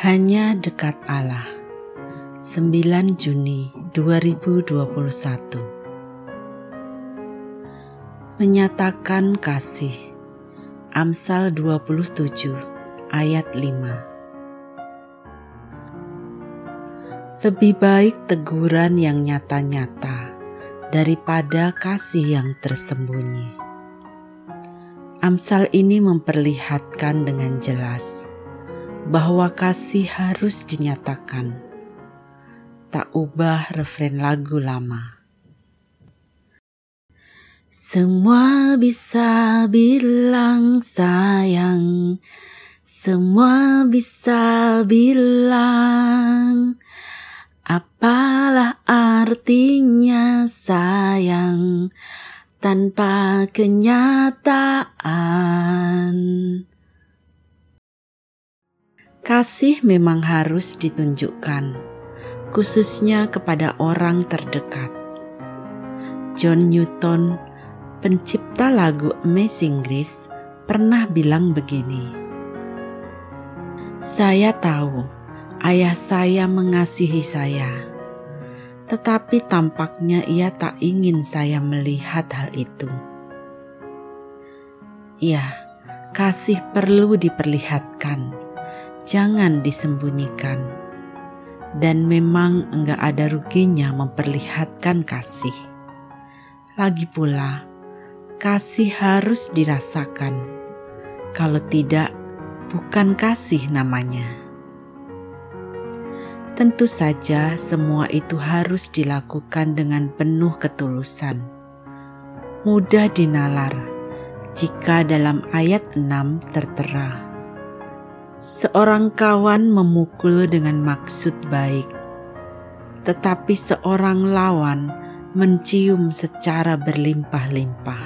Hanya dekat Allah. 9 Juni 2021. Menyatakan kasih. Amsal 27 ayat 5. Lebih baik teguran yang nyata-nyata daripada kasih yang tersembunyi. Amsal ini memperlihatkan dengan jelas bahwa kasih harus dinyatakan. Tak ubah referen lagu lama. Semua bisa bilang sayang, semua bisa bilang apalah artinya sayang tanpa kenyataan. Kasih memang harus ditunjukkan, khususnya kepada orang terdekat. John Newton, pencipta lagu Amazing Grace, pernah bilang begini: "Saya tahu ayah saya mengasihi saya." tetapi tampaknya ia tak ingin saya melihat hal itu. Ya, kasih perlu diperlihatkan, jangan disembunyikan. Dan memang enggak ada ruginya memperlihatkan kasih. Lagi pula, kasih harus dirasakan. Kalau tidak, bukan kasih namanya. Tentu saja, semua itu harus dilakukan dengan penuh ketulusan. Mudah dinalar jika dalam ayat 6 tertera. Seorang kawan memukul dengan maksud baik, tetapi seorang lawan mencium secara berlimpah-limpah.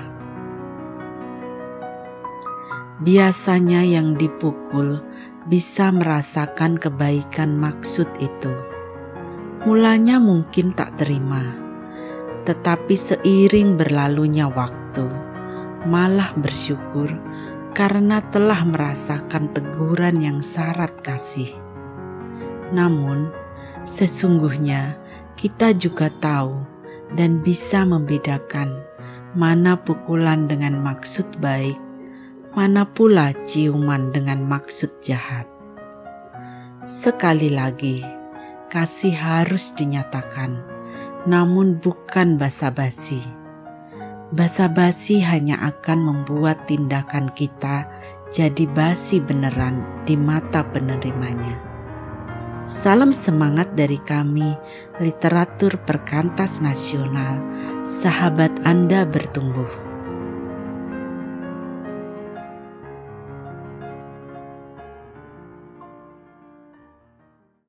Biasanya yang dipukul bisa merasakan kebaikan maksud itu. Mulanya mungkin tak terima, tetapi seiring berlalunya waktu, malah bersyukur karena telah merasakan teguran yang syarat kasih. Namun, sesungguhnya kita juga tahu dan bisa membedakan mana pukulan dengan maksud baik mana pula ciuman dengan maksud jahat. Sekali lagi, kasih harus dinyatakan, namun bukan basa-basi. Basa-basi hanya akan membuat tindakan kita jadi basi beneran di mata penerimanya. Salam semangat dari kami, literatur perkantas nasional, sahabat Anda bertumbuh.